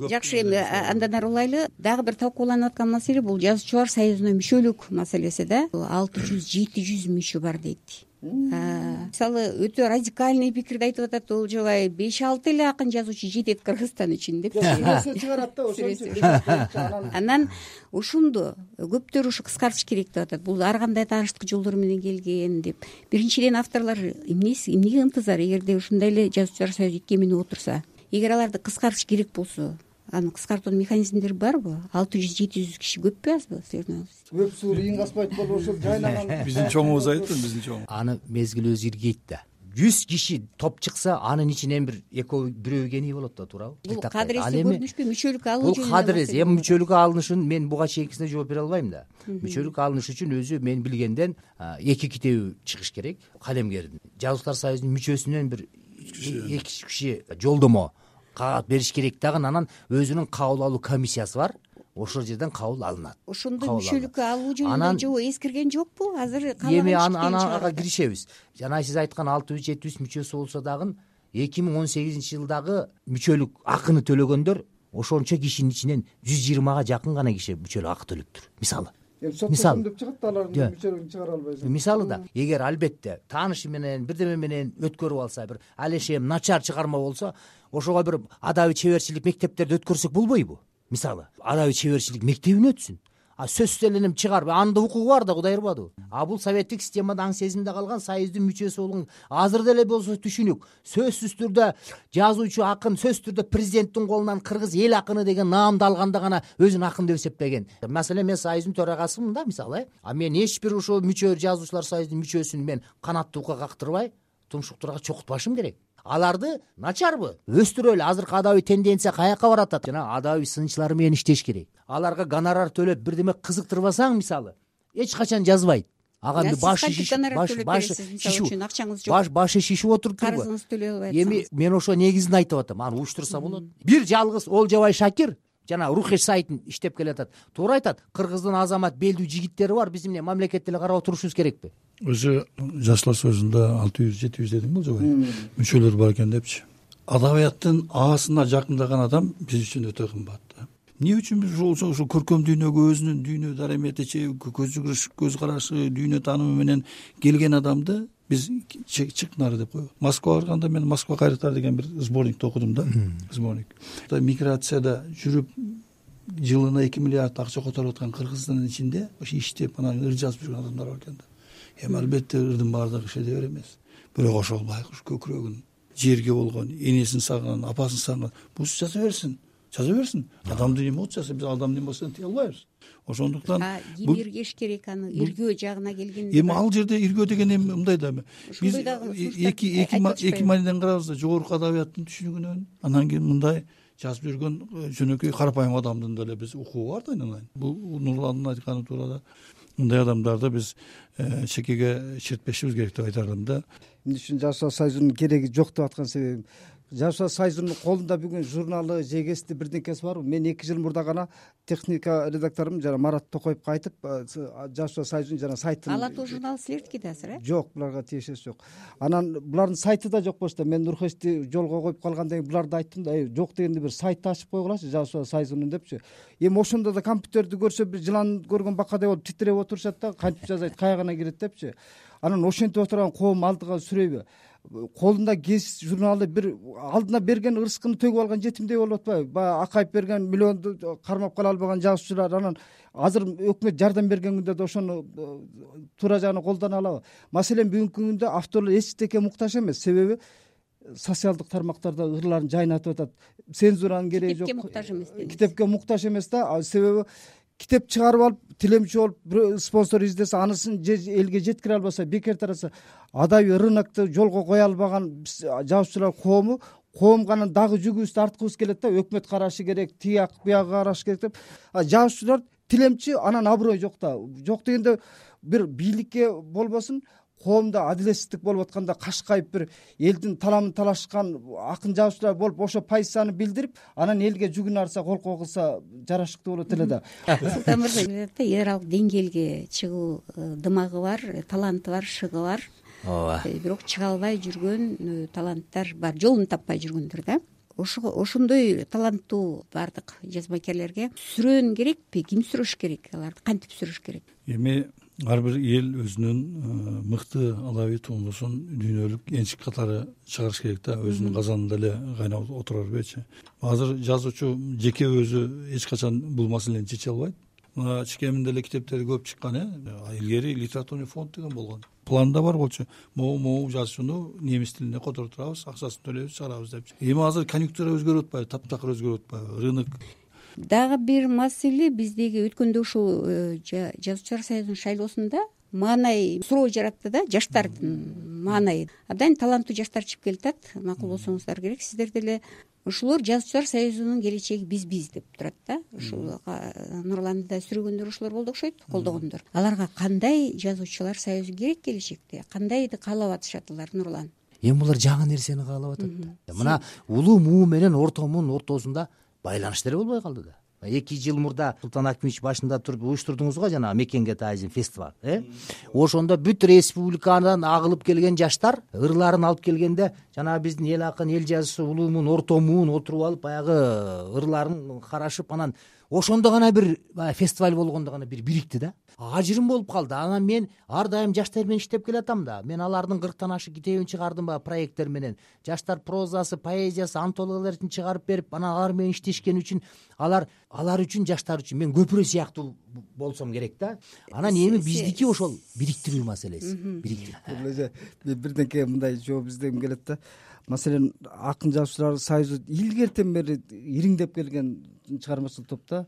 жакшы эми андан ары улайлы дагы бир талкууланып аткан маселе бул жазуучулар союзуна мүчөлүк маселеси да. Алты жүз жети жүз мүчө бар дейт. Мисалы өтө радикальный пикирди айтып атат олжобай беш алты эле акын жазуучу жетет кыргызстан үчүн депчи сүрөсү чыгарат да ошончу анан ошондо көптөр ушу кыскартыш керек деп атат. Бул ар кандай тааныштык жолдор менен келген деп. Биринчиден авторлор эмнеси эмнеге ынтызар? Эгерде ушундай эле жазуучулар союзу икеминип отурса эгер аларды кыскартыш керек болсо аны кыскартуунун механизмдери барбы? Алты жүз жети жүз киши көппү азбы силердин көп суур ийин каспайт болуп ошол жайнаган биздин чоңубуз айтты биздин чоң. Аны мезгил өзү иргейт да. Жүз киши топ чыкса анын ичинен бир экөө бирөө экени болот да туурабы. Бул кадыреси көрүнүшпү мүчөлүккө алуу бул кадырес эми мүчөлүккө алынышын мен буга чейинкисине жооп бере албайм да. Мүчөлүккө алыныш үчүн өзү мен билгенден эки китеби чыгыш керек калемгердин жазуучулар союзунун мүчөсүнөн бир эки үч киши жолдомо кагат бериш керек. Дагы анан өзүнүн кабыл алуу комиссиясы бар. Ошол жерден кабыл алынат. Ошондо мүчөлүккө алуу жөнүндө анан эскирген жокпу? Азыр эми ага киришебиз. Жана сиз айткан алты жүз жети жүз мүчөсү болсо дагы эки миң он сегизинчи жылдагы мүчөлүк акыны төлөгөндөр ошончо кишинин ичинен жүз жыйырмага жакын гана киши мүчөлүк акы төлөптүр мисалы эми соттошом деп чыгат да алардын мүчөлүгүн чыгара албайсың мисалы да эгер албетте таанышы менен бирдеме менен өткөрүп алса бир ал эшем начар чыгарма болсо ошого бир адабий чеберчилик мектептерди өткөрсөк болбойбу? Мисалы адабий чеберчилик мектебин өтсүн сөзсүз эле чыгарып анын да укугу бар да кудай урбаду а бул советтик системада аң сезимде калган союздун мүчөсү болгон азыр деле болсо түшүнүк. Сөзсүз түрдө жазуучу акын сөзсүз түрдө президенттин колунан кыргыз эл акыны деген наамды алганда гана өзүн акын деп эсептеген. Маселен мен союздун төрагасымын да мисалы э? А мен эч бир ушул мүчө жазуучулар союзунун мүчөсүн мен канатты букка кактырбай тумшуктурга чокутпашым керек аларды начарбы? Өстүрөлү азыркы адабий тенденция каяка баратат жана адабий сынчылар менен иштеш керек. Аларга гонорар төлөп бирдеме кызыктырбасаң мисалы эч качан жазбайт. Ага башы башы шишип. акчаңыз жок. Башы шишип отуруптурбу карызыңызды төлөй албай эми мен ошо негизин айтып атам. Аны уюштурса болот. Бир жалгыз олжобай шакир жана рухеш сайтын иштеп келатат. Туура айтат кыргыздын азамат белдүү жигиттери бар биз эмне мамлекетти эле карап отурушубуз керекпи? Өзү жазчылар союзунда алты жүз жети жүз дедиңби олжобай мүчөлөр бар экен депчи. Адабияттын аасына жакындаган адам биз үчүн өтө кымбат эмне үчүн биз ушул көркөм дүйнөгө өзүнүн дүйнө дарамети көз карашы дүйнө таанымы менен келген адамды биз чык нары деп коебуз москвага барганда мен москва кайрыктары деген бир сборникти окудум да. Сборник. Миграцияда жүрүп жылына эки миллиард акча которуп аткан кыргыздын ичинде ошо иштеп анан ыр жазып жүргөн адамдар бар экен да. Эми албетте ырдын баардыгы иштете бер эмес. Бирок ошол байкуш көкүрөгүн жерге болгон энесин сагынган апасын сагынган буусу жаза берсин жаза берсин. Адамды эме болчу жазса биз адамды эме болсо тие албайбыз. Ошондуктан ким иргеш керек аны иргөө жагына келгенде эми ал жерде иргөө деген эми мындай да. Биз эки эки мааниден карайбыз да жогорку адабияттын түшүнүгүнөн анан кийин мындай жазып жүргөн э, жөнөкөй карапайым адамдын деле биз укугу бар да айналайын бул нурландын айтканы туура да мындай адамдарды биз э, чекеге чиртпешибиз керек деп айтар элем да. Эмне үчүн жазуучулар союзунун кереги жок деп аткан себебим жазуучулар союзунун колунда бүгүн журналы жегести бирдеңкеси барбы мен эки жыл мурда гана техника редакторум жана марат токоевго айтып жазуучулар союзунун жана сайтын ала тоо журнал силердики да азыр э? Жок буларга тиешеси жок. Анан булардын сайты да жок болчу да мен нурхечти жолго коюп калгандан кийин буларды айттым да жок дегенде бир сайт ачып койгулачы жазуучулар союзунун депчи. Эми ошондо да компьютерди көрсө бир жылан көргөн бакадай болуп титиреп отурушат да кантип жасайт каягына кирет депчи. Анан ошентип отурган коом алдыга сүрөйбү колунда гез журналы бир алдына берген ырыскыны төгүп алган жетимдей болуп атпайбы. Баягы акайып берген миллионду кармап кала албаган жазуучулар анан азыр өкмөт жардам берген күндө да ошону э, туура жагына колдоно алабы. Маселен бүгүнкү күндө авторлор эчтеке муктаж эмес. Себеби социалдык тармактарда ырларын жайнатып атат. Цензуранын кереги жок. китепке муктаж эмес китепке муктаж эмес да. Себеби китеп чыгарып алып тилемчү болуп бирөө спонсор издесе анысын элге жеткире албаса бекер тараса адабий рынокто жолго кое албаган жазуучулар коому коомго анан дагы жүгүбүздү арткыбыз келет да өкмөт карашы керек тияк бияка караш керек деп. Жазуучулар тилемчи анан аброй жок да. Жок дегенде бир бийликке болбосун коомдо адилетсиздик болуп атканда кашкайып бир элдин таламын талашкан акын жазуучулар болуп ошо позицияны билдирип анан элге жүгүн артса колко кылса жарашыктуу болот эле да. Султан мырза эл аралык деңгээлге чыгуу э, дымагы бар таланты бар шыгы бар ооба. э, бирок чыга албай жүргөн э, таланттар бар жолун таппай жүргөндөр да. Ошондой таланттуу баардык жазмакерлерге сүрөөн керекпи ким сүрөш керек аларды кантип сүрөш керек? Эми ар бир эл өзүнүн э, мыкты адабий тундусун дүйнөлүк энчик катары чыгарыш керек да. Өзүнүн казанында эле кайнап отура бербейчи азыр жазуучу жеке өзү эч качан бул маселени чече албайт. Мына чекеминде эле китептери көп чыккан э. Илгери литературный фонд деген болгон. Планда бар болчу. Могу могу жазуучуну немис тилине котортурабыз акчасын төлөйбүз чыгарабыз депчи. Эми азыр конъюнктура өзгөрүп атпайбы таптакыр өзгөрүп атпайбы рынок дагы бир маселе биздеги өткөндө ушул э, жазуучулар союзунун шайлоосунда маанай суроо жаратты да жаштардын маанайы абдан таланттуу жаштар чыгып келатат макул болсоңуздар керек. Сиздер деле ушулор жазуучулар союзунун келечеги бизбиз деп турат да. Ушул нурланды да сүргөндөр ошолор болду окшойт колдогондор. Аларга кандай жазуучулар союзу керек келечекте? Кандайды каалап атышат алар нурлан? Эми булар жаңы нерсени каалап атат да. Мына улуу муу менен орто муунун ортосунда байланыш деле болбой калды да. Эки жыл мурда султан акимович башында туруп уюштурдуңуз го жанагы мекенге тайзин фестиваль э? Ошондо бүт республикадан агылып келген жаштар ырларын алып келгенде жанагы биздин эл акын эл жазуучусу улуу муун орто муун отуруп алып баягы ырларын карашып анан ошондо гана бир баягы фестиваль болгондо гана бир бирикти да. Ажырым болуп калды. Анан мен ар дайым жаштар менен иштеп келатам да. Мен алардын кырктан ашык китебин чыгардым баягы проекттер менен. Жаштар прозасы поэзиясы антологияларын чыгарып берип анан алар менен иштешкен үчүн алар алар үчүн жаштар үчүн. Мен көпүрө сыяктуу болсом керек да. Анан эми биздики ошол бириктирүү маселеси. Мен бирденке мындай жооп издегим келет да маселен акын жазуучулар союзу илгертен бери ириңдеп келген чыгармачылык топ да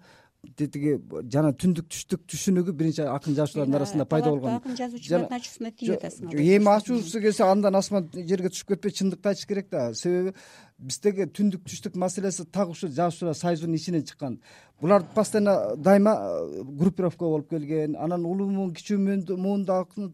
тетиги жана түндүк түштүк түшүнүгү биринчи акын жазуучулардын арасында пайда болгон. акын жазуучулардын ачуусуна тийип атасың эми ачуусу келсе андан асман жерге түшүп кетпей чындыкты айтыш керек да. Себеби биздеги түндүк түштүк маселеси так ушул жазуучулар союзунун ичинен чыккан. Булар постоянно дайыма э, группировка болуп келген анан улуу муун кичүү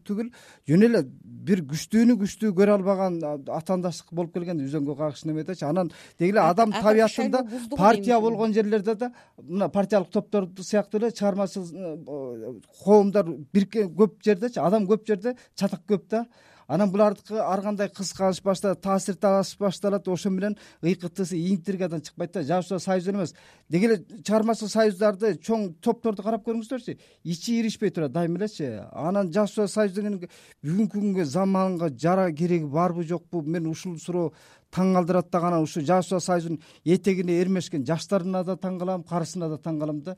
түгүл жөн эле бир күчтүүнү күчтүү көрө албаган атаандаштык болуп келген да үзөңгү кагыш немедечи анан деги эле адам табиятында партия болгон жерлерде да мына партиялык топтор сыяктуу эле чыгармачыл э, коомдор бириккен көп жердечи адам көп жерде чатак көп да анан булардыкы ар кандай кызганыч башталат таасир талаш башталат ошо менен ыйкытысы интригадан чыкпайт да. Жазуучулар союзунан эмес. Деги эле чыгармачылык союздарды чоң топторду карап көрүңүздөрчү ичи иришпей турат дайыма элечи. Анан жазуучулар союзу деген бүгүнкү күнгө заманга жара кереги барбы жокпу мен ушул суроо таң калтырат дагы анан ушул жазуучулар союзунун этегине эрмешкен жаштарына да таң калам карысына да таң калам да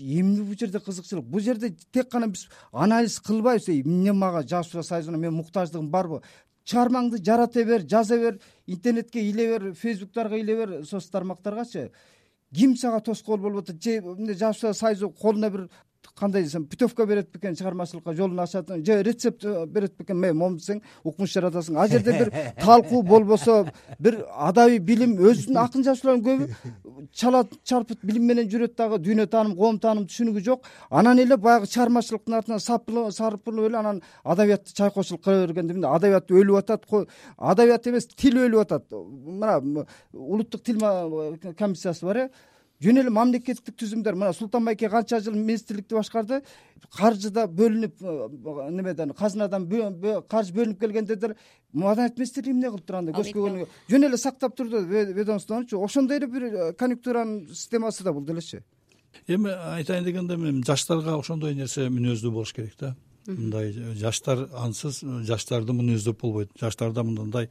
эмне бул жерде кызыкчылык? Бул жерде тек гана биз анализ кылбайбыз. Эмне мага жазуучулар союзуна менин муктаждыгым барбы чыгармаңды жарата бер жаза бер интернетке иле бер фейсбуктарга иле бер соц тармактаргачы. Ким сага тоскоол болуп атат? Же эмне жазуучулар союзу колуна бир кандай десем путевка берет бекен чыгармачылыкка жолун ачат же рецепт э, берет бекен ме мону десең укмуш жаратасың. Ал жерде бир талкуу болбосо бир адабий билим өзүнүн акын жазуучулардын көбү чала чарпыт билим менен жүрөт дагы дүйнө тааним коом тааним түшүнүгү жок. Анан эле баягы чыгармачылыктын артынан сарпылып эле анан адабиятты чайкоочулук кыла бергендимде адабият өлүп атат адабият эмес тил өлүп атат. Мына улуттук тил комиссиясы бар э жөн эле мамлекеттик түзүмдөр мына султан байке канча жыл министрликти башкарды каржы да бөлүнүп э, немеден казынадан каржы бөлүнүп келгенде деле маданият министрлиги эмне кылып турган көз көгөнү жөн эле сактап турду ведомствонучу ошондой эле бир э, конъюнктуранын системасы да бул делечи эми айтайын дегенде мен жаштарга ошондой нерсе мүнөздүү болуш керек да мындай жаштар ансыз жаштарды мүнөздөп болбойт. Жаштарда мындай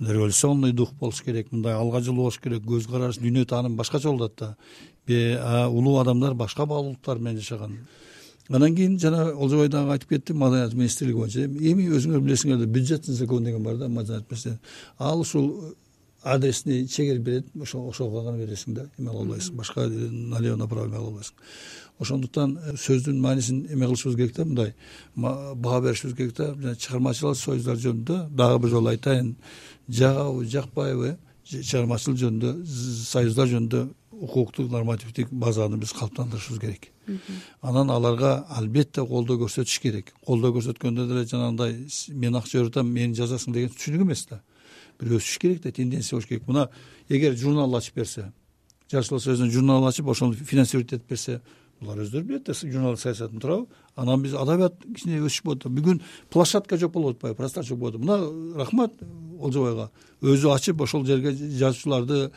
революционный дух болуш керек мындай алга болуш керек көз караш дүйнө тааным башкача атат да улуу адамдар башка баалуулуктар менен жашаган. Анан кийин жана олжобой дагы айтып кетти маданият министрлиги боюнча эми өзүңөр билесиңер да бюджетный закон деген бар да маданият министрлиги. Ал ушул адресный чегер берет ошого гана бересиң да эме кыла албайсың башка налево направо эме кыла албайсың ошондуктан э, сөздүн маанисин эме кылышыбыз керек да мындай. Баа беришибиз керек да. Чыгармачыл союздар жөнүндө дагы бир жолу айтайын. Жагабы жакпайбы чыгармачылык жөнүндө союздар жөнүндө укуктук нормативдик базаны биз калыптандырышыбыз керек. Анан аларга албетте колдоо көрсөтүш керек. Колдоо көрсөткөндө деле жанагындай мен акча берип атам мени жазасың деген түшүнүк эмес да бир өсүш керек да тенденция болуш керек. Мына эгер журнал ачып берсе жазуучулар союзунун журналын ачып ошону финансировать этип берсе булар өздөрү билет да журналист саясатын туурабы анан биз адабият кичине өсүшүп болуп атат бүгүн площадка жок болуп атпайбы пространство жок болуп атат мына рахмат олжобайга өзү ачып ошол жерге жазуучуларды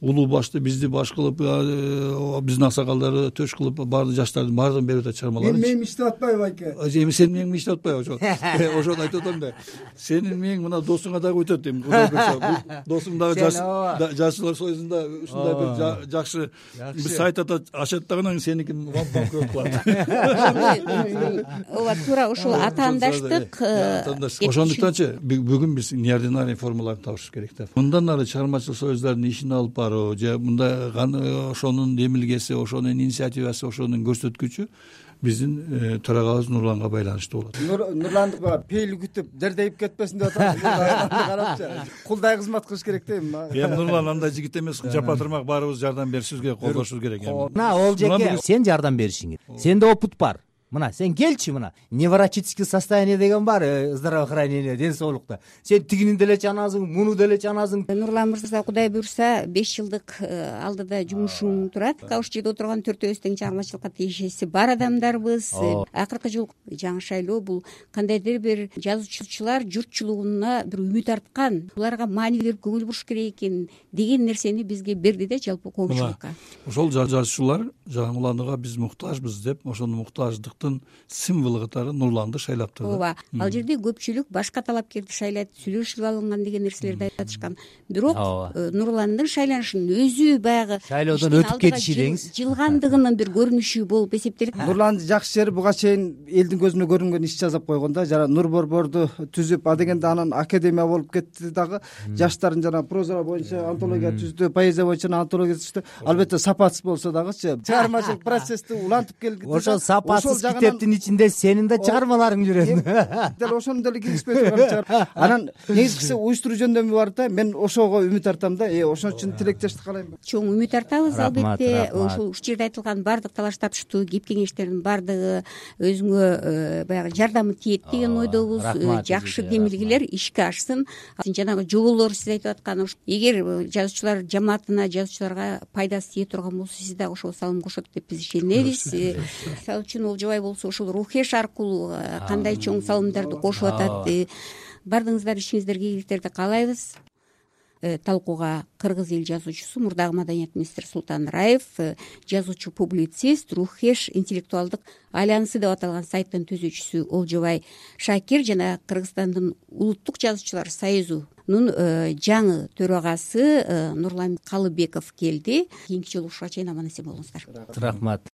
улуу башты бизди баш кылып э, биздин аксакалдарды төш кылып баардык жаштардын баардыгын берип атат чыгармаларды мээң иштеп атпайбы байке эми сенин мээң иштеп атпайбы ошо э, ошону айтып атам да. Сенин мээң мына досуңа дагы өтөт эми кудай буюрса досуң дагы жазуучулар союзунда ушундай бир жакшы бир сайт ачат дагы анан сеники банкрот кылат ооба туура ушул атаандаштык атаандаштык. ошондуктанчы бүгүн биз неординарный формаларды табышыбыз керек да. Мындан ары чыгармачылык союздардын ишин алып баруу же мындай ошонун демилгеси ошонун инициативасы ошонун көрсөткүчү биздин э, төрагабыз нурланга байланыштуу болот. Нурланды баягы пейили күтүп дердейип кетпесин деп атам карапчы. Кулдай кызмат кылыш керек да эми эми нурлан андай жигит эмес жапа турмак баарыбыз жардам беришибиз керек колдошубуз керек эми. Мына олжеке сен жардам беришиң керек. Сенде опыт бар мына сен келчи мына. Невротический состояние деген бар э, здравоохранение ден соолукта сен тигини деле чанасың муну деле чанасың. Нурлан мырза кудай буюрса беш жылдык э, алдыда жумушуң турат. ошол жерде отурган төртөөбүз тең чыгармачылыкка тиешеси бар адамдарбыз. Э, акыркы жолу жаңы шайлоо бул кандайдыр бир жазуучулар журтчулугуна бир үмүт арткан. Буларга маанилүү көңүл буруш керек экен деген нерсени бизге берди да жалпы коомчулукка. ошол жазуучулар жаңыланууга биз муктажбыз деп ошону муктаждык символу катары нурланды шайлаптыр ооба ал жерде көпчүлүк башка талапкерди шайлайт сүйлөшүп алынган деген нерселерди айтып атышкан бирок э, нурландын шайланышынын өзү баягы шайлоодон өтүп кетиши деңиз. жылгандыгынын бир көрүнүшү болуп эсептелет. Нурландын жакшы жери буга чейин элдин көзүнө көрүнгөн иш жасап койгон да жана нур борборду түзүп адегенде анан академия болуп кетти дагы жаштардын жанагы проза боюнча антология түздү поэзия боюнча анатология түздү. Албетте сапатсыз болсо дагычы чыгармачылык процессти улантып келди ошол сапатсыз китептин ичинде сенин да чыгармаларың жүрөт. дал ошону деле киргизбей турган анан негизгиси уюштуруу жөндөмү бар да мен ошого үмүт артам да. Э ошон үчүн тилектештик каалайм. Чоң үмүт артабыз албетте. ушул ушул жерде айтылган баардык талаш тапыштуу кеп кеңештердин баардыгы өзүңө э, баягы жардамы тиет деген ойдобуз э, жакшы демилгелер ишке ашсын. Жанагы жоболор сиз айтып аткан эгер жазуучулар жамаатына жазуучуларга пайдасы тие турган болсо сиз дагы ошого салым кошот деп биз ишенебиз мисалы үчүн болсо ушул рухеш аркылуу э, кандай чоң салымдарды кошуп атат э, баардыгыңыздар ишиңиздерге ийгиликтерди каалайбыз. Э, талкууга кыргыз эл жазуучусу мурдагы маданият министри султан раев жазуучу публицист рухеш интеллектуалдык альянсы деп аталган сайттын түзүүчүсү олжобай шакир жана кыргызстандын улуттук жазуучулар союзунун жаңы төрагасы нурлан калыбеков келди. Кийинки жолу ушуга чейин аман эсен болуңуздар. Рахмат